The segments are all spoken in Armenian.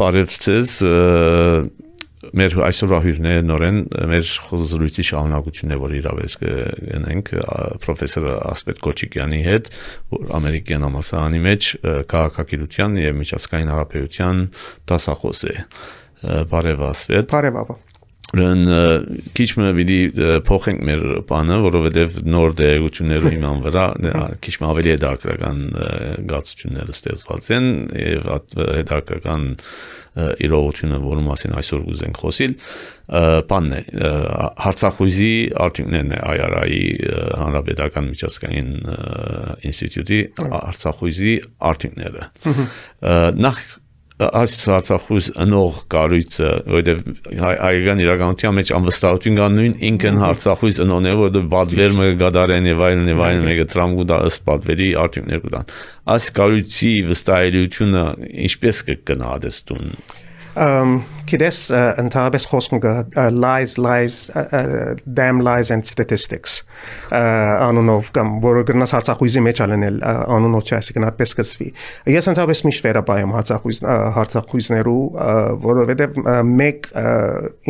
Բարև ձեզ մեր այսօրվա հյուրն է նորեն մեր խոզրույցի շահանակությունն է որ իրավես գնենք պրոֆեսոր Ասպետ Կոչիկյանի հետ որ ամերիկյան համասարանի մեջ քաղաքագիտության եւ միջազգային հարաբերության դասախոս է բարև Ասպետ բարև ապա Ուրեմն քիչ մը պիտի փոխենք մեր բանը, որովհետև նոր դերություններու իման վրա քիչ մը ավելի հետաքրական գացությունները ստեղծված են եւ հետաքրական իրողությունը, որի մասին այսօր կուզենք խոսիլ, բանն է հարցախույզի արդյունքներն է IRI հանրապետական միջազգային ինստիտուտի հարցախույզի արդյունքները։ Նախ այս Արցախուս ընող կառույցը, որովհետև հայկական իրականության մեջ անվստահություն կա նույն ինքն Արցախուս ընողն է, որը բադվեր մը գդարեն եւ այլն եւ այլն մեկը տրամ կուտա ըստ բադվերի արդյունքներ կուտան։ Այս կառույցի վստահելիությունը ինչպես կգնահատեստուն գիտես ընդհանրապես խոսքը lies lies damn lies and statistics անունով կամ որը գնաս հարցախույզի մեջ ալնել անունով չէ այսինքն այդպես կսվի ես ընդհանրապես միշտ վերաբայեմ հարցախույզ հարցախույզներու որովհետև մեկ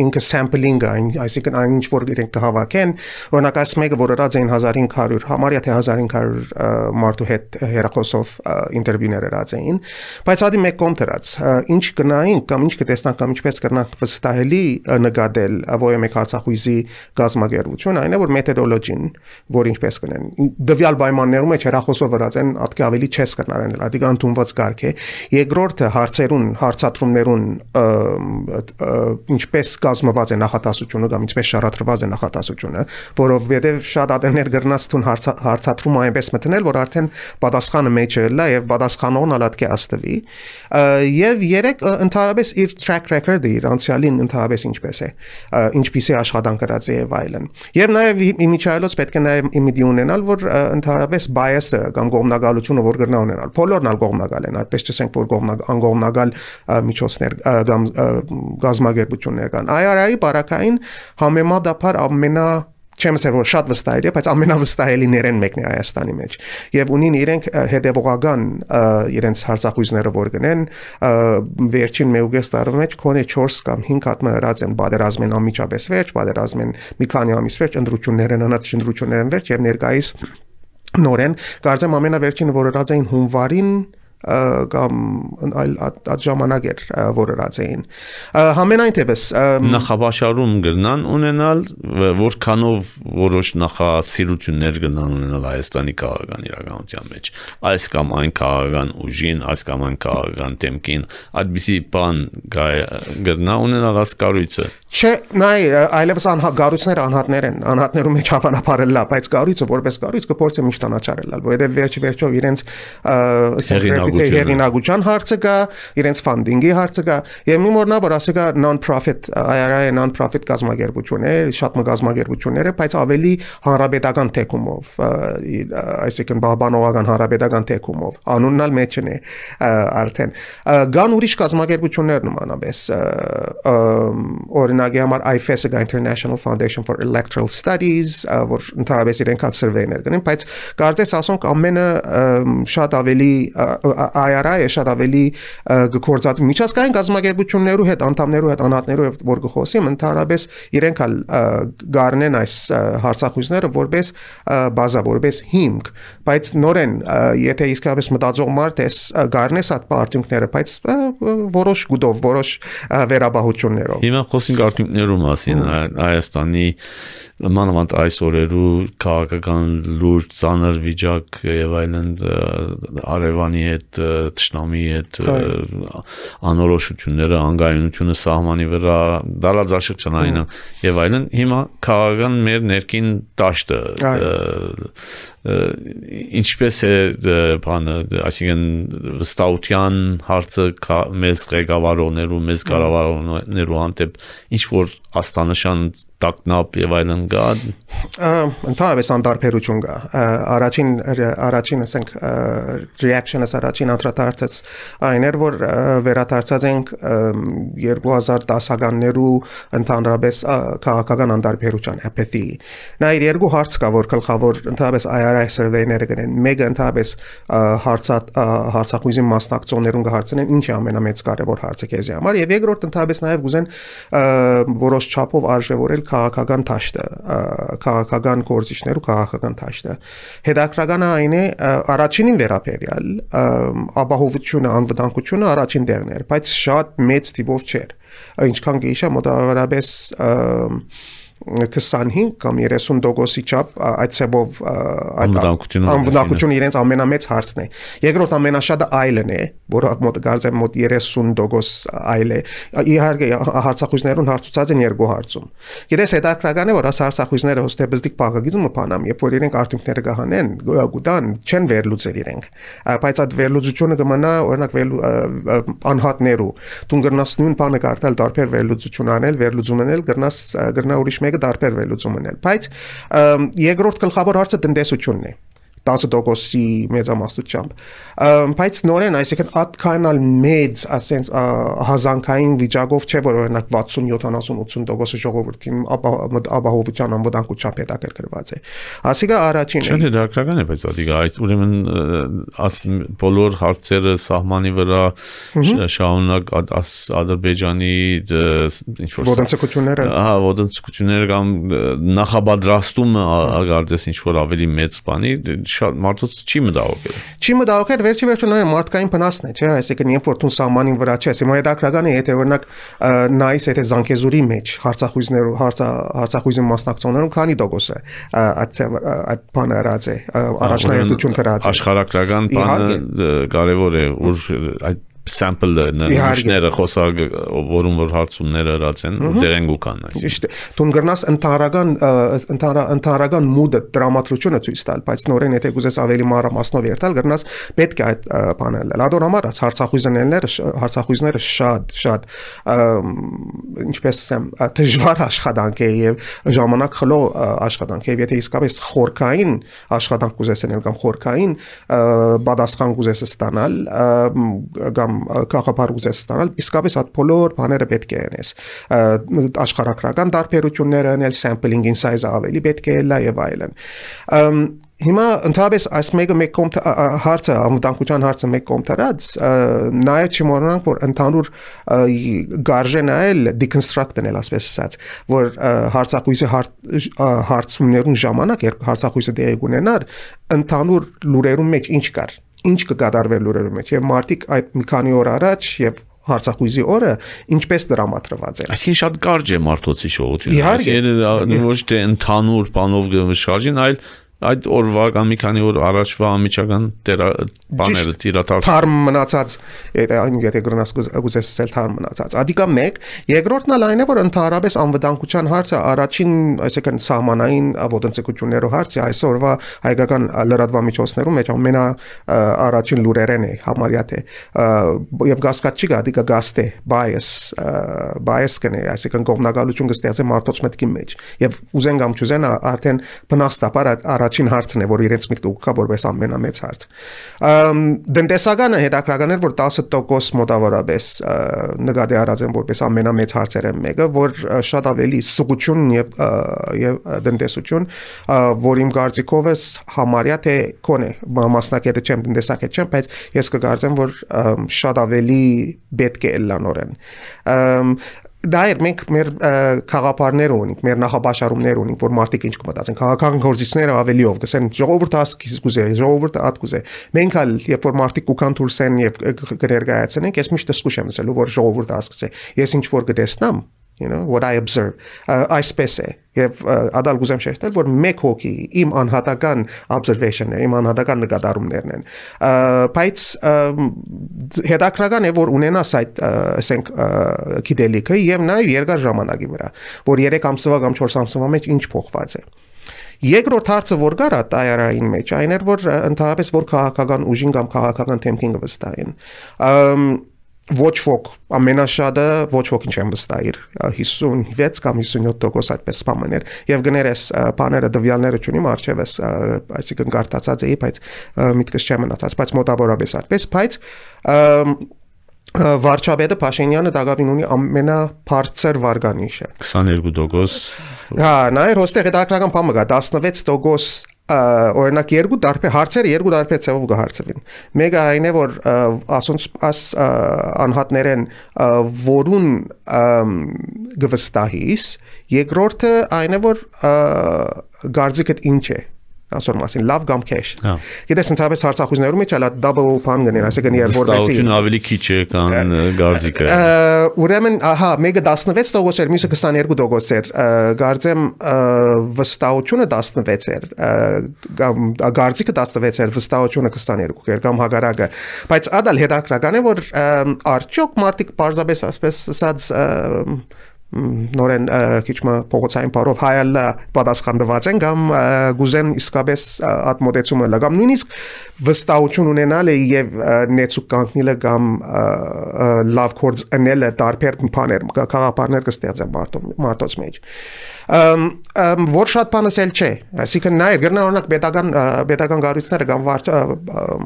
ինքը sampling այսինքն այն ինչ որ իրենք կհավաքեն օրինակ այս մեկը որ ըրած էին 1500 համարյա թե 1500 մարդու հետ հերախոսով ինտերվյուներ ըրած էին բայց ադի մեկ կողմ դրած ինչ գնային կամ ինչ կտեսնանք կամ ինչպես կրնանք վստահելի նկատել ովոյեմեկ հարցախույզի գազագերություն այն է որ մեթոդոլոգին որ ինչպես կնեն դվյալ պայմաններում մեջ հերախոսով վրաց են ատկի ավելի չես կնարեն ադիգ ընդունված կարգ է երկրորդը հարցերուն հարցատրումներուն ինչպես կազմված է նախատասությունը կամ ինչպես շարադրված է նախատասությունը որովհետև շատ ադերներ գրնաս տուն հարցատրում այնպես մտնել որ արդեն պատասխանը մեջը լա եւ պատասխանողն ալատկե աստվի եւ երեք ընդհանրապես իր track record-ը իր անցյալին ընդհանրապես ինչպես է ինչպիսի աշխատանք գրած է եւ այլն եւ նաեւ իմիջայլոց պետք է նաեւ իմիդի ունենալ որ ընդհանրապես bias-ը կամ կողմնակալությունը որ գրնա ունենալ բոլորն ալ կողմնակալ են այդպես չսենք որ անգողմնակալ միջոցներ կամ գազագերբություններ կան IRI բարակային համեմատաբար ամենա չեմ ասել որ շատ վստահելի է, բայց ամենավստահելին իրեն մեկն է Հայաստանի մեջ։ Եվ ունին իրենք հետևողական իրենց հարցախույզները որ գնեն, վերջին մեուգես տարվա մեջ քոնե 4 կամ 5 հատ մրած են բادرազմեն ամիջապես վերջ, բادرազմեն մի քանի ամիս վերջ ընդրություններ են անած, ընդրություններ են վերջ եւ ներկայիս նորեն կարծեմ ամենավերջինը որ ըրած էին հունվարին կամ այլ այդ ժամանակ էր որ ըրած էին համենայն թեպս նախաբաշարում գրնան ունենալ որքանով որոշ նախասիրություններ գրնան ունենալ Հայաստանի քաղաքական իրականության մեջ այս կամ այն քաղաքական ուժին այս կամ այն քաղաքական դեմքին այդպիսի բան գրնա ունենալ ասկարույցը չէ նայ այլևս անհագարույցները անհատներ են անհատներում մեջ հավանաբար լա բայց գարույցը որպես գարույց կփորձեմ միշտ անաչարել որովհետև վերջ վերջով իրենց հեղինակության հեղինակության հարցը կա, իրենց ֆանդինգի հարցը կա, եւ մի մորնա որ ասիկա non-profit IRA non-profit կազմակերպություններ, շատ մը կազմակերպություններ է, բայց ավելի հանրապետական թեկումով, այսինքն բանողական հանրապետական թեկումով, անուննալ մեջն է արդեն։ Գան ուրիշ կազմակերպություններ նմանապես օրինակի համար IFES-ը International Foundation for Electoral Studies, որ ընդհանրապես իրենք հատ սրվեներ գնեն, բայց կարծես ասոնք ամենը շատ ավելի IRI-ը շատ ավելի գործած միջազգային գազམ་ագերբություններու հետ, անդամներու հետ, անհատներու հետ որ գխոսիմ, ընդհանրապես իրենք հալ գարնեն այս հարցախույզները որպես բազա, որպես հիմք, բայց նորեն եթե իսկապես մտածող մարդ ես գարնես այդ արդյունքները, բայց որոշ գուտով, որոշ վերաբահություններով։ Հիմա խոսենք արդյունքներու մասին Հայաստանի մանավանդ այս օրերու քաղաքական լուրջ ծանր վիճակ եւ այլն Արևանի հետ Տշնամի հետ անորոշությունները, անգայունությունը սահմանի վրա, դարաձաշրջանային եւ այլն հիմա քաղաքական մեր ներքին դաշտը ինչպես է բանը այսինքն վստահության հարցը մեզ ղեկավարողներու մեզ կառավարողներու հանդեպ ինչ որ աստանշան տակնապ եւ այլն կա ընդհանրապես անտարբերություն կա առաջին առաջին ասենք reaction-ը առաջին անդրադարձած այն էր որ վերադարձած ենք 2010-ականներու ընդհանրապես քաղաքական անտարբերության apathy նա իր երկու հարց կա որ գլխավոր ընդհանրապես IRI survey-ները գնեն, մեկը ընդհանրապես հարցա հարցախույզի մասնակցողներուն կհարցնեն ինչ է ամենամեծ կարևոր հարցը քեզի համար եւ երկրորդ ընդհանրապես նաեւ գուզեն որոշ չափով արժևորել քաղաքական ճաշտը, քաղաքական գործիչներ ու քաղաքական ճաշտը։ Հետաքրականը այն է առաջինին վերաբերյալ ապահովությունը, անվտանգությունը առաջին տեղն էր, բայց շատ մեծ տիպով չէր ինչքան գիշա մոտավորապես 25 կամ 30%-ի չափ այդ ցեվով այդ անվտանգությունը իրենց ամենամեծ հարցն է։ Երկրորդ ամենաշատը այլն է, որը մոտ գարձեմ մոտ 30% այլ է։ Իհարկե հարցախույզներուն հարցուցած են երկու հարցում։ Գիտես հետաքրական է, որ աս հարցախույզները հոստե բզդիկ փակագիզմը փանամ, երբ որ իրենք արդյունքները կհանեն, գուտան չեն վերլուծել իրենք։ Բայց այդ վերլուծությունը կմնա օրինակ անհատներու։ Դու գրնաս նույն բանը կարդալ տարբեր վերլուծություն անել, վերլուծում անել, գրնաս գրնա ուրիշ մեկը տարբեր վերլուծում ունել, բայց երկրորդ գլխավոր հարցը տնտեսությունն է 10%-ի մեծամասնությամբ բայց նորեն այսինքն atkanal մեծ ասենց հազանգային վիճակով չէ որ օրինակ 60-70-80% ժողովրդին ապահովության անվտանգությամբ հետաքրքրված է ասիկա առաջին է չէ դրական է բայց ադիգա այս ուրեմն աս բոլոր հարցերը սահմանի վրա շահունակ ադրբեջանի ինչ որ ոտնցկությունները հա ոտնցկությունները կամ նախաբադրաստումը ագարձես ինչ որ ավելի մեծ բանի շատ մարդուց չի մտահոգել։ Չի մտահոգել, վերջի վերջո նա մարդկային վնասն է, չէ՞, այսինքն երբ որ դու սահմանին վրա չես, հիմա հետաքրական է, եթե օրինակ նայես եթե Զանգեզուրի մեջ հարցախույզներու հարցա հարցախույզի մասնակցողներում քանի տոկոս է այդ այդ բանը հրած է առաջնահերթություն դրած է աշխարհակրական բանը կարևոր է որ այդ sample-ը նշները խոսակ որում որ հարցումները հրած են դերեն գուկան այս ճիշտ է դու գրնաս ընդհանրական ընդհանրական մուդը դրամատրությունը ցույց տալ բայց նորեն եթե գուզես ավելի մանրամասնով երթալ գրնաս պետք է այդ բանը լադոր համար հարցախույզները հարցախույզները շատ շատ ինչպես ասեմ դժվար աշխատանք է եւ ժամանակ խլո աշխատանք եւ եթե իսկապես խորքային աշխատանք կուզես անել կամ խորքային բադասխան կուզես ստանալ կամ կամ գաղափար ուզես ստանալ, իսկապես այդ բոլոր բաները պետք է անես։ Աշխարհակրական տարբերությունները անել, sampling-in size-ը ավելի պետք է լա եւ այլն։ Հիմա ընդհանրապես այս մեկը մեկ կողմ հարցը անվտանգության հարցը մեկ կողմ դրած նաև չմոռանանք որ ընդհանուր գարժե նայել deconstruct անել ասես ասած որ հարցակույսի հարցումներուն ժամանակ երբ հարցակույսը դեղի ունենար ընդհանուր լուրերում մեջ ինչ կար ինչ կկատարվեր լուրերում մեջ եւ մարտիկ այդ մի քանի օր առաջ եւ Արցախույզի օրը ինչպես դրամատրված է։ Այսինքն շատ կարճ է մարդոցի շողությունը։ Այսինքն ոչ թե ընդհանուր բանով գշարժին, այլ այդ օրվա կամ մի քանի օր առաջվա ամիջական բաները տիրաթարս թարմ մնացած եթե գրնաս գուզես ասել թարմ մնացած ադիկա 1 երկրորդն էլ այն է որ ընդհանրապես անվտանգության հարցը առաջին այսինքն սահմանային ոտնցկություններով հարցը այսօրվա հայկական լրատվամիջոցներում մեջ ամենա առաջին լուրերեն է համարյա թե եւ գասկած չի ադիկա գաստե bias bias կնե այսինքն կողմնակալություն կստեղծի մարդոց մտքի մեջ եւ ուզեն կամ չուզեն արդեն բնաստապար առաջ առաջին հարցն է, որ իրենց միտքը ուղղա որպես ամենամեծ հարց։ Դենտեսականը հետաքրական էր, որ 10% մոտավորապես նկատի առած են որպես ամենամեծ հարցերը մեկը, որ շատ ավելի սուղություն եւ եւ դենտեսություն, որ իմ կարծիքով է համարյա թե կոնե մասնակետը չեմ դենտեսակետ չեմ, բայց ես կգարձեմ, որ շատ ավելի պետք է լանորեն դա էր մենք մեր խաղապարներ ունենք, մեր նախաբաշարումներ ունենք, որ մարդիկ ինչ կմտածեն։ Քաղաքական գործիչները ավելիով գսեն ժողովուրդը ասկիս գուզե, ժողովուրդը ատ գուզե։ Մենք հալ երբ որ մարդիկ ուքան դուրսեն եւ կներկայացնենք, ես միշտ սկուշ եմ ասելու, որ ժողովուրդը ասկսե։ Ես ինչ որ կտեսնամ, you know what i observe այսպես է եւ ադալ գուզեմ շեշտել որ մեկ հոգի իմ անհատական observation-ն է իմ անհատական նկատառումներն են բայց հետաքրական է որ ունենաս այդ ասենք գիտելիքը եւ նաեւ երկար ժամանակի վրա որ 3 ամսվա կամ 4 ամսվա մեջ ինչ փոխված է Երկրորդ հարցը որ գար այարային մեջ, այն էր որ ընդհանրապես որ քաղաքական ուժին կամ քաղաքական թեմքին վստահեն ոչ ոք ամենաշատը ոչ ոքին չեմ վստահիր 56 կամ 57% այդպես սպամներ եւ գներես բաները դվյալները ճունիմ արժևես այսինքն գարտացած էի բայց միտքս չեմ մնացած բայց մոտավորապես այդպես բայց Վարչապետը Փաշինյանը դակավին ունի ամենաբարձր վարգանիշը 22% Հա, նայր հոստեղ հետաքրական բանը կա 16% օրինակ երկու դարբեր հարցերը երկու դարբեր ծավով կհարցվին։ Մեկը այն է որ ասոնց աս անհատներեն որուն գվստահիս, երկրորդը այն է որ գարձիկդ ինչ է ասոր մասին լավ կամ քեշ։ Գիտես ընդհանրապես հարցախույզներում մեջ հələ double pan գներ, այսինքն երբ որպեսի Ստացություն ավելի քիչ է կան գարձիկը։ Ուրեմն, ահա, մեկը 16% էր, մյուսը 22% էր։ Գարձեմ վստահությունը 16 էր, կամ գարձիկը 16 էր, վստահությունը 22 էր կամ հագարակը։ Բայց ադալ հետաքրական է, որ արդյոք մարդիկ պարզապես ասպես ասած նորեն քիչ մը փողոցային բարով հայալ պատասխանված են կամ գուզեն իսկապես այդ մոտեցումը լգամ նույնիսկ վստահություն ունենալ եւ նեցուկ կանգնելը կամ լավ կորձ անելը տարբեր բաներ քաղաքապարներ կստեղծեն մարդոց մեջ որ շատ բանս էլ չէ այսինքն նայ գրնա օրինակ պետական պետական գարույցները կամ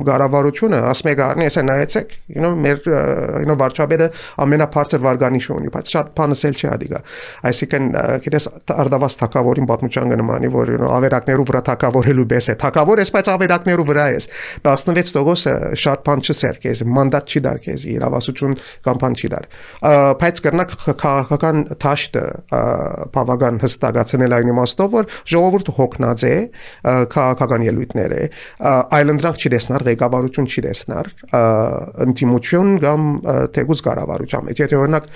գարավարությունը ասում է գարնի ասա նայեցեք you know մեր you know վարչապետը ամենաբարձր վարգանիշը ունի բայց շատ բանս էլ չէ ադիգա այսինքն գիտես արդավաս թակավորին պատմության կնմանի որ you know ավերակներու վրա թակավորելու բես է թակավոր ես բայց ավերակներու վրա ես 16%-ը շատ բան չսեր քեզ մանդատ չի դար քեզ իրավասություն կամ բան չի դար բայց կրնակ քաղաքական թաշտը բավական հստակացնել այն իմաստով, որ ժողովուրդը հոգնած է քաղաքական ելույթներ է, այլընտրանք չի տեսնար, ղեկավարություն չի տեսնար, ինտիմություն կամ թեգուզ կառավարության մեջ։ Եթե օրինակ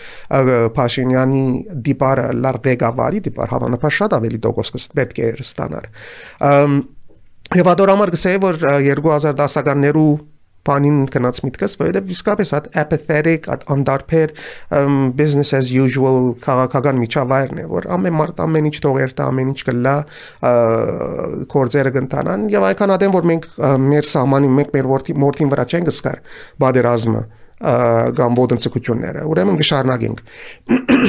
Փաշինյանի դիպարը լար ղեկավարի դիպար հավանաբար շատ ավելի դոգոս պետք է ստանար։ Եվ ադորամար գսեի որ 2010-ականներու բանին գնաց միտքս, որովհետև իսկապես այդ apathetic, այդ անդարբեր business as usual քաղաքական միջավայրն է, որ ամեն մարդ ամեն ինչ թողեր տա, ամեն ինչ կլա, կորձերը կընթանան եւ այնքան ադեմ որ մենք մեր սահմանի մենք մեր ворթի մորթին վրա չենք սկար բادرազմը կամ ոտնցկությունները։ Ուրեմն կշարունակենք։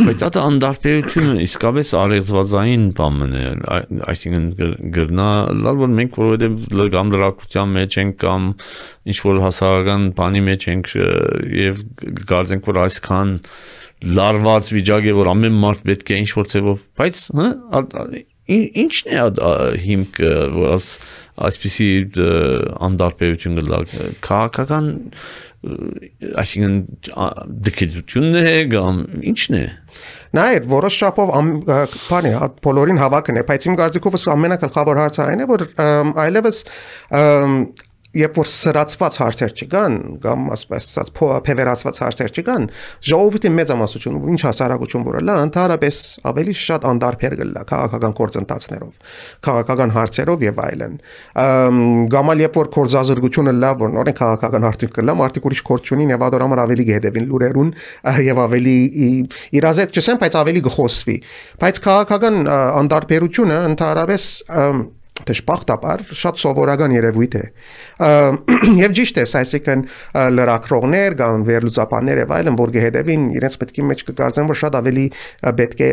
Բայց այդ անդարբերությունը իսկապես արեղծվածային բան է, այսինքն գրնա լավ որ մենք որովհետև կամ լրակության մեջ ենք կամ ինչ որ հասարակական բանի մեջ ենք եւ գարձենք որ այսքան լարված վիճակ է որ ամեն մարդ պետք է ինչ որ ցեվով բայց հա ինչն է հիմքը որ այսպիսի անդարբերություն գլա քաղաքական այսինքն դկեցությունն է կամ ինչն է Նայր, որոշ շապով բանի, բոլորին հավաքն է, բայց իմ կարծիքով ամենակլխավոր հարցը այն է, որ այլևս երբ որ սրացված հարցեր չկան կամ ասես ասած փեվերացված հարցեր չկան ժողովրդի մեծամասնությունը ինչ հասարակություն որը լա ընդհանրապես ավելի շատ անդարբեր գլա քաղաքական կորցընթացներով քաղաքական հարցերով եւ այլն գամալ երբ որ կորզազրկությունը լավ որ նորեն քաղաքական հարցեր կլա մարդիկ ուրիշ կորցունին եւ ադորամար ավելի գեհդևին լուրերուն եւ ավելի իրազեկ չսեն բայց ավելի գխոսվի բայց քաղաքական անդարբերությունը ընդհանրապես դժբախտաբար շատ սովորական երևույթ է եւ ճիշտ է այսինքն լրակրողներ կամ վերլուծապաններ եւ այլն որ գեհդեվին իրենց պետքի մեջ կգործեն որ շատ ավելի պետք է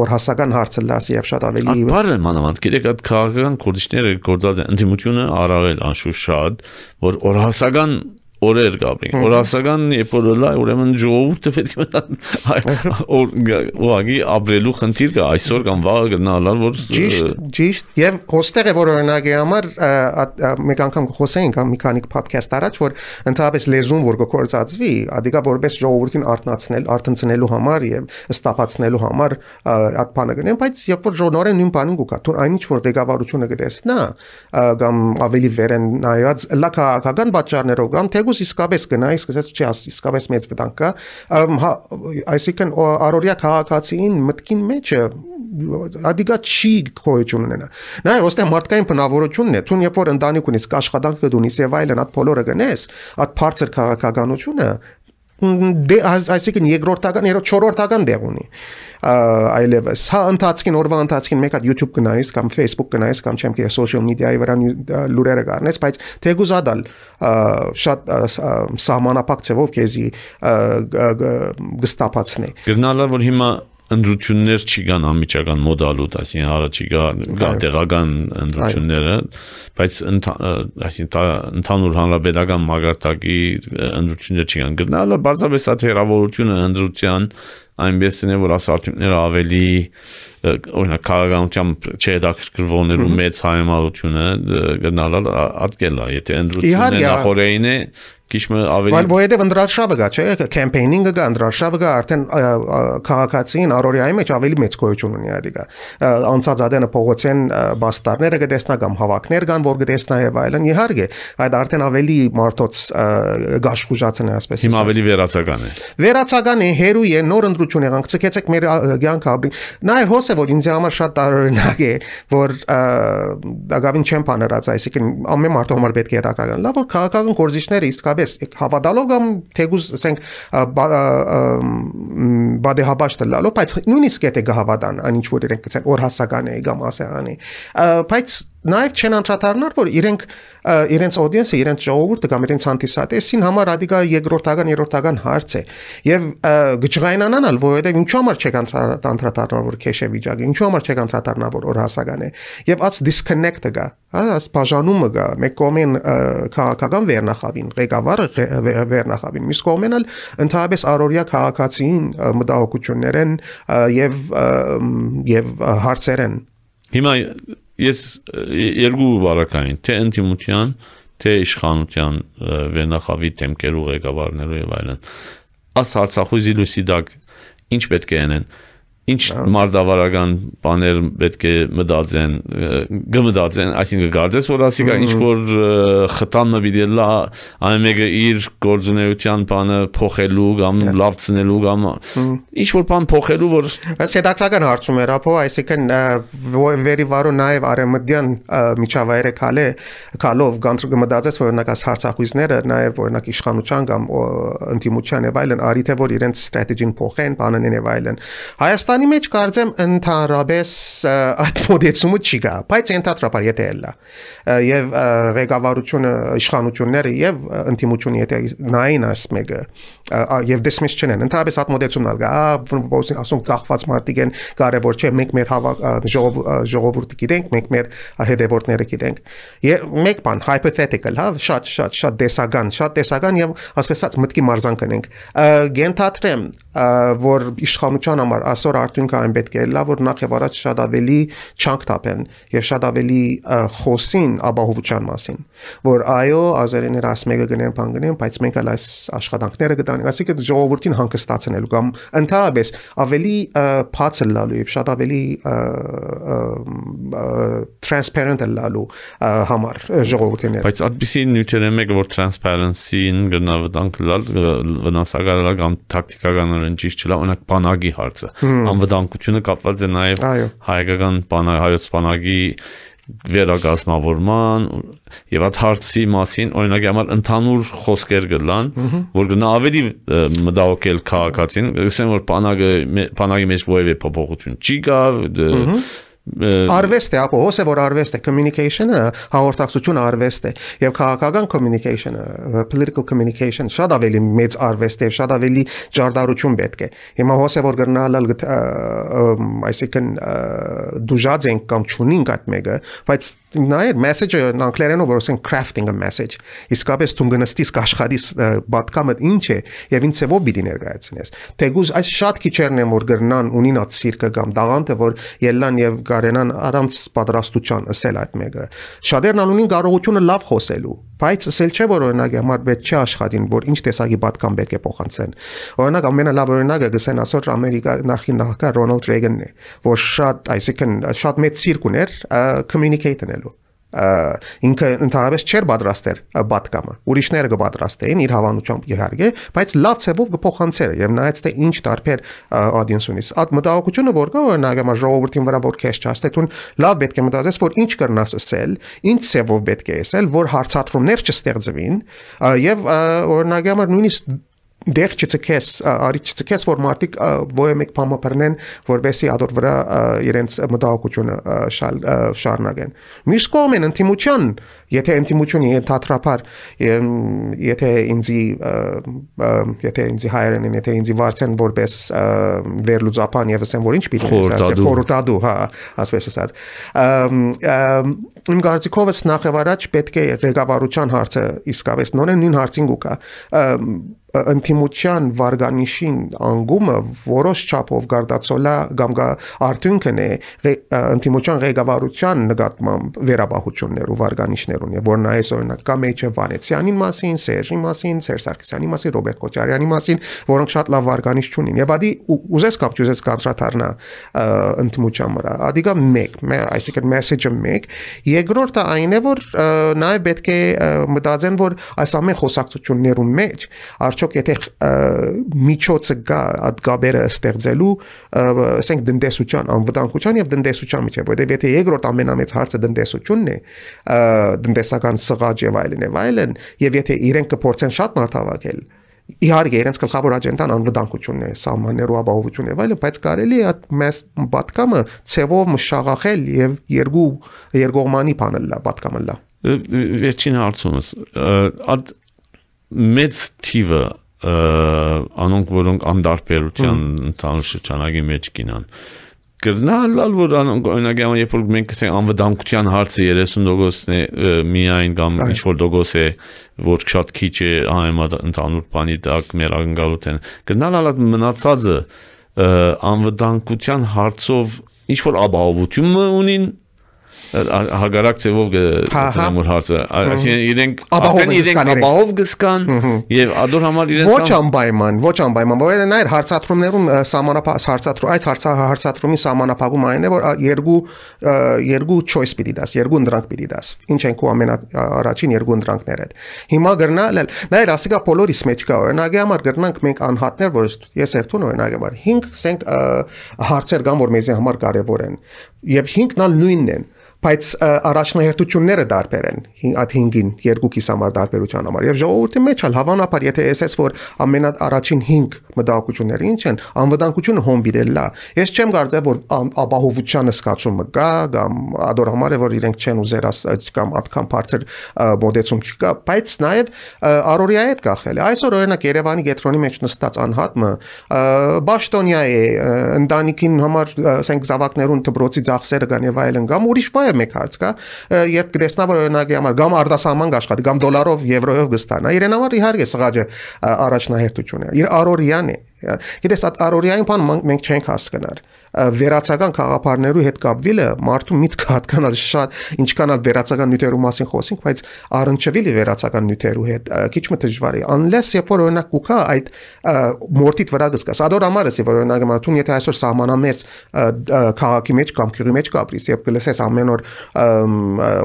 որ հասական հարցը լասի եւ շատ ավելի Բարը մանավանդ գիտեք այդ քաղաքական կոդիչները գործած են ընդդիմությունը արարել անշուշտ շատ որ որ հասական օրեր գաբրին օրասական երբ որ լա ուրեմն ժողովուրդը պետք է օր ուղագի ապրելու խնդիր կա այսօր կամ վաղը գնալալ որ ճիշտ ճիշտ եւ հոստեղ է որ օրինակի համար մեկ անգամ խոսեինք մի քանի podcast առաջ որ ընդհանրապես լեզուն որ կկործածվի ադիկա որպես ժողովրդին արտնացնել արտնցնելու համար եւ ստապացնելու համար այդ բանը գնեն բայց երբ որ նորեն նույն բանին գուկա թուն այնինչ որ ղեկավարությունը կտեսնա կամ ավելի վեր են նայած լա քաղաքական պատճառներով կամ թեգու Jesús իսկապես գնայի, սկսեց չի իսկապես մեծ վտանգ կա, հա, այսինքն առօրյա քաղաքացին մտքին մեջը ադիգա չի գոյություն ունենա։ Նա ոստե մարդկային բնավորությունն է, ցուն երբ որ ընտանիք ունես, աշխատանք կդունիս եւ այլն, այդ բոլորը գնես, այդ բարձր քաղաքականությունը դե այսինքն երկրորդական, երրորդ, չորրորդական դեղ ունի այլևս հա ընթացքին օրվա ընթացքին մեկ հատ YouTube կնայես կամ Facebook կնայես կամ չեմ գիտե social media-ի վրա լուրերը գարնես բայց թեգուզադալ շատ սահմանապակ ձևով քեզի գստապացնի գնալա որ հիմա ընդրություններ չի կան անմիջական մոդալուտ, այսինքն առաջի գա տեղական ընդրությունները, բայց այսինքն ընդհանուր հանրապետական մագարտակի ընդրություններ չի կան։ Գտնալը բարձրապես այդ հերավորությունը ընդրության այնպես է որ ասարտունքները ավելի օրինակ քաղաքականությամբ չհետաքրքրվողներու մեծ հայմալությունը գնալալ ատկել է եթե ընդրությունը նախորդին է քիչը ավելի Բայց որովհետև ընդրաշավը գա, չէ, կեմպեյնինգը գա, ընդրաշավը գա, արդեն քաղաքացին առօրյայի մեջ ավելի մեծ գոյություն ունի այդիկա։ Անցած ադենը փողոցեն բաստարները կտեսնա կամ հավաքներ կան, որ կտեսնա եւ այլն։ Իհարկե, այդ արդեն ավելի մարդոց գաշխուժացն է ասպես։ Հիմա ավելի վերացական է։ Վերացական է, հերու է, նոր ընդրություն եղանք, ցկեցեք մեր ցանկը ապրի։ Նայ հոսը որ ինձ համար շատ տարօրինակ է, որ դակավին չեմ բաներած, այսինքն ամեն մարդու համար պետք է հետաքրքրական։ Լավ որ քաղաքական գործիչները իսկապես հավատալով կամ թեգուզ ասենք բադեհաբաշ տալով բայց նույնիսկ եթե գհավատան այն ինչ որ իրենք ասեն օր հասական է կամ ասեղանի բայց նաև չեն անդրադառնալ որ իրենք իրենց audience-ը, իրենց ժողովուրդը կամ իրենց հանդիսատեսին համար ռադիկա երկրորդական, երրորդական հարց է։ Եվ գճղայնանալ, որովհետև ինչու համար չեք անդրադառնալ որ քեշե վիճակը, ինչու համար չեք անդրադառնալ որ օր հասական է։ Եվ ած disconnect-ը գա, ած բաժանումը գա, մեկ կողմեն քաղաքական վերնախավին, ղեկավարը վերնախավին, մյուս կողմեն էլ ընդհանրապես առօրյա քաղաքացին մտահոգություններեն եւ եւ հարցերեն Հիմա ես երկու բարակային թե ինտիմության թե իշխանության վերնախավի թեմքերու ղեկավարներու եւ այլն աս հարցախույզի լույսի դակ ինչ պետք է անեն ինչ մարդավարական բաներ պետք է մտածեն գմտածեն այսինքն գարձես որ ասիկա ինչ որ խտանը վիդելա այն մեկը իր գործունեության բանը փոխելու կամ լավցնելու կամ ինչ որ բան փոխելու որ այս հետաքրական հարցում էր ապո այսինքն վերի վարո նաև արեմդյան միջավայրը քալե քալով գանցը գմտածես որ օրինակ այս հարցախույզները նաև օրինակ իշխանության կամ ընտիմության եւ այլն արի թե որ իրենց ստրատեգին փոխեն բանանեն եւ այլն Հայաստան Հայաստանի մեջ կարծեմ ընդհանրապես այդ մոդեցումը չի գա, բայց ընդհանրապես եթե էլա եւ ղեկավարությունը իշխանությունները եւ ընտիմությունը եթե նային աս մեկը եւ դեսմես չնեն ընդհանրապես այդ մոդեցումն ալգա ոսին ասում ծախված մարդիկ են կարեւոր չէ մենք մեր ժողովուրդը գիտենք մենք մեր հետևորդները գիտենք մեկ բան hypothetical հա շատ շատ շատ դեսական շատ դեսական եւ ասվեսած մտքի մարզան կնենք գենթատրեմ որ իշխանության համար այսօր արդյունքը այն պետք է լավ որ նախ եւ առաջ շատ ավելի չանք տապեն եւ շատ ավելի խոսին ապահովության մասին որ այո ազերիները աս մեկը գնեն բան գնեն բայց մենք էլ այս աշխատանքները գտանենք այսինքն ժողովրդին հանգստացնելու կամ ընդհանրապես ավելի փածը լալու եւ շատ ավելի transparent լալու համար ժողովրդին բայց այդպեսի նյութեր են մեկը որ transparency-ին գնահատանք լալ վնասակարել կամ տակտիկականորեն ճիշտ չլա օրինակ բանակի հարցը անվտանգությունը կապված է նաև հայկական բանա հայոց բանակի վերագազմավորման եւ այդ հարցի մասին օրինակի համար ընդհանուր խոսքեր գլան որ գնա ավելի մտահոգել քաղաքացին ասեմ որ բանակը բանակի մեջ որևէ փոփոխություն չի գա արվեստ է, ապո հոսե որ արվեստ է, communication-ը, հաղորդակցությունը արվեստ է եւ քաղաքական communication-ը, political communication շատ ավելի մեծ արվեստ է, շատ ավելի ջարդարություն պետք է։ Հիմա հոսե որ գնալալ այսինքն դուժած ենք կամ ճունինք այդ մեկը, բայց նայեր message-ը անգլերենով որ ասեն crafting a message իսկապես դու գնստիս աշխատիս բատկամը ինչ է եւ ինչ ծավով պիտի ներկայացնես թեգուզ այս շատ քիչերն են որ գրնան ունին այդ սիրկը կամ դաղանտը որ ելան եւ կարենան առանց պատրաստության ասել այդ մեկը շատերն անունին կարողությունը լավ խոսելու բայց ասել չէ որ օրինակ համար պետք չէ աշխատին որ ինչ տեսակի պատկան պետք է փոխանցեն օրինակ ամենալավ օրինակը գսեն ասոր ամերիկա նախին նախագահ Ռոնալդ Ռեյգանն է որ շատ այսինքն շատ մեծ ցիրկ ուներ communicate անելու ինքը ընդհանրապես չէր պատրաստեր բատկամը ուրիշները կպատրաստեին իր հավանությամբ իհարկե բայց լավ ցևով կփոխանցեր եւ նայած թե ինչ տարբեր audience ունի այդ մտահոգությունը որ կա օրինակ ամա ժողովրդին վրա որ քեշ չաստե տուն լավ պետք է մտածես որ ինչ կրնաս ասել ինչ ցևով պետք է ասել որ հարցադրումներ չստեղծվին եւ օրինակ ամա նույնիսկ դեր չցկես արի չցկես որ մարդիկ ոյե մեկ բամը բռնեն որովհետեւ ադոր վրա իրենց մտահոգությունը շարունակեն մյուս կողմեն ընդդիմության Եթե ինտիմությունը ենթադրապար եթե ինձի եթե ինձի հայերեն եթե ինձի վարձեն որպես վերլուծապան եւ ասեմ որ ինչ պիտի ասեմ խորտադու հա ասես ասած իմ կարծիքովս նախ եւ առաջ պետք է ղեկավարության հարցը իսկապես նորեն նույն հարցին գուկա ընտիմության վարգանիշին անգումը որոշ չափով գարդացոլա կամ արդյունքն է ընտիմության ղեկավարության նկատմամբ վերաբախություններ ու վարգանիշներուն եւ որն այս օրինակ կա Մեջը Վանեցյանի մասին, Սերժի մասին, Սերժ Սարգսյանի մասին, Ռոբերտ Քոչարյանի մասին, որոնք շատ լավ վարգանիշ չունին։ Եվ ադի ուզես կապ չուզես կոնտրատառնա ընտիմության վրա։ Ադիգա 1, այսինքն մեսեջը 1, երկրորդը այն է որ նաեւ պետք է մտածեն որ այս ամեն խոսակցություններում մեջ արդյոք եթե միջոցը կա այդ գաբերը ստեղծելու, ասենք դնդեսության, անվտանգության եւ դնդեսության միջեւ, որովհետեւ եթե երկրորդ ամենամեծ հարցը դնդեսությունն է, դնդեսական սղաճ եւ այլն եւ այլն, եւ եթե իրենք կփորձեն շատ մարդավակել, իհարկե իրենց գլխավոր աջենդան անվտանգությունն է, սահմաններու ապահովությունն է, այլն, բայց կարելի է այդ մեծ պատկամը ցևով մշաղախել եւ երկու երկողմանի բանել լա, պատկամը լա։ Վերջին հարցումս, այդ մեծ թիվը անոնք որոնք անդարբերության ընդհանուր շրջանագի մեջ կինան կրնալալ որ անոնք օրինակ երբ որ մենք կսենք անվտանգության հարցը 30%-ն է միայն կամ ինչ որ դոգոս է որ շատ քիչ է համեմատ ընդհանուր բանի տակ մեր անգալութեն կրնալալ մնացածը անվտանգության հարցով ինչ որ ապահովություն ունին հագարակ ծևով գտնեմ որ հարցը այսինքն իրենք ապահով իրենք ապահով գսկան եւ ադոր համար իրենց ոչ անպայման ոչ անպայման որ նայր հարցատրումներում սահմանապահ հարցատրում այդ հարցատրումի սահմանապահում այն է որ երկու երկու choice պիտի դաս երկու ընդրանք պիտի դաս ինչ են քո ամենա առաջին երկու ընդրանքները հիմա գրնալ նայր ասիկա բոլորիս մեջ կա օրինակի համար գրնանք մենք անհատներ որ ես երթուն օրինակի համար 5 սենք հարցեր կան որ մեզի համար կարևոր են եւ 5-ն ալ նույնն են բայց առաջնահերթությունները դարբեր են այդ 5-ին երկուքիս համար դարբերության համար եւ ժողովրդի մեջ ալ հավանաբար եթե ասես որ ամենաառաջին 5 մտահոգությունները ինչ են անվտանգությունը հոմբիրելա ես չեմ կարծել որ ապահովության սկացումը կա կամ ադոր համար է որ իրենք չեն ուզեր կամ ատքան բարձր մոդեցում չկա բայց նաեւ արորիա հետ կախել է այսօր օրինակ Երևանի գետրոնի մեջ նստած անհատը Բաշտոնիա է ընտանիքին համար ասենք զավակներուն դբրոցի ծախսերը կան եւ այլն կամ ուրիշ բայ մեկ հարց կա, երբ կտեսնա որ օրինակի համար կամ արտասահման աշխատի, կամ դոլարով, եվրոյով կստանա, իրեն համար իհարկե սղաճը առաջնահերթություն է։ Իր առօրյան է։ Գիտես, այդ առօրյային բան մենք չենք հասկանալ վերացական խաղապարներու հետ կապվելը մարդու միտքը հատկանալ շատ ինչքան ալ վերացական նյութերու մասին խոսենք, բայց առնչվելի վերացական նյութերու հետ քիչ մը դժվար է։ Unless երբ որ օրինակ կուքա այդ մորտիտ վրա գսկաս։ Ադոր ամարս որ օրինակ մարդուն եթե այսօր սահմանամերձ քաղաքի մեջ կամ քյուրի մեջ կապրիս, երբ կլսես ամեն օր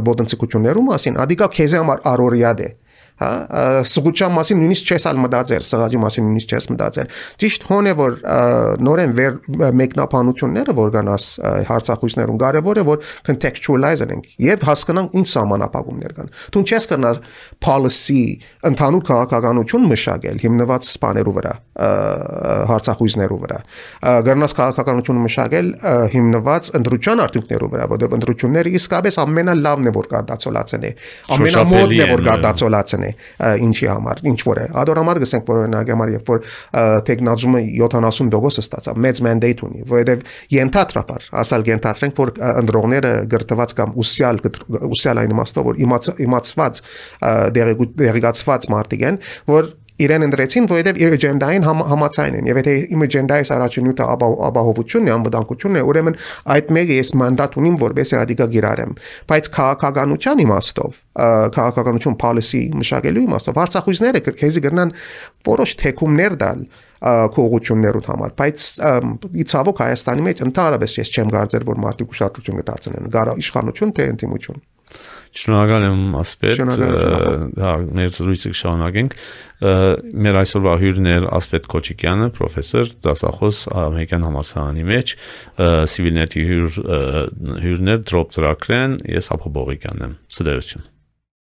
ոտնցիկություններու մասին, ադիկա քեզի համար առօրյա դե հա սղուճան մասին նույնիսկ չես ալ մտածել սղաճի մասին նույնիսկ չես մտածել ճիշտ հոն է որ նորեն վեր մեկնաբանությունները որ կանաս հարցախույսներուն կարևոր է որ contextualize ենք եւ հասկանանք ինչ սահմանապահումներ կան դու չես կնար policy ընդհանուր քաղաքականություն մշակել հիմնված սպաներու վրա հարցախույսներու վրա գարնաս քաղաքականություն մշակել հիմնված ընդրության արդյունքներու վրա որովհետեւ ընդրությունները իսկապես ամենալավն է որ կարդացոլացն է ամենամոդն է որ կարդացոլացն է է ինչի համար ինչ որ է ադորամար գսենք որ օրինակ համար երբ որ տեխնազումը 70% ստացավ մեծ mandate ունի որովհետև ենթադրաբար ասալ ենթադրենք որ ընդրողները գրտված կամ ուսյալ ուսյալ այն իմաստով որ իմացված դերեկացված մարդիկ են որ իրեն ընդրեցին, որովհետև իր էջենդային համ, համացայն են։ Եվ եթե իմ էջենդայից առաջին ուտը ապահովությունն է, անվտանգությունն է, ուրեմն այդ մեկը ես մանդատ ունիմ, որպես ադիկա գիրարեմ։ Բայց քաղաքականության իմաստով, քաղաքականություն policy մշակելու իմաստով հարցախույզները քեզի գրնան որոշ թեկումներ տալ կողություններուն համար բայց իցավոք Հայաստանի մեջ ընդհանրապես ես չեմ կարծեր որ մարդիկ ուշադրություն կդարձնեն գարա իշխանություն թե ինտիմություն Շնորհակալ եմ ասպետ, հա, մեր զրույցը շարունակենք։ Մեր այսօրվա հյուրներ Ասպետ Քոչիկյանը, պրոֆեսոր, դասախոս Ամերիկյան համալսարանի մեջ, Civilnet-ի հյուր հյուրներ Drop ծրագրեն, ես Ափո Բողիկյանն եմ։ Սդերություն։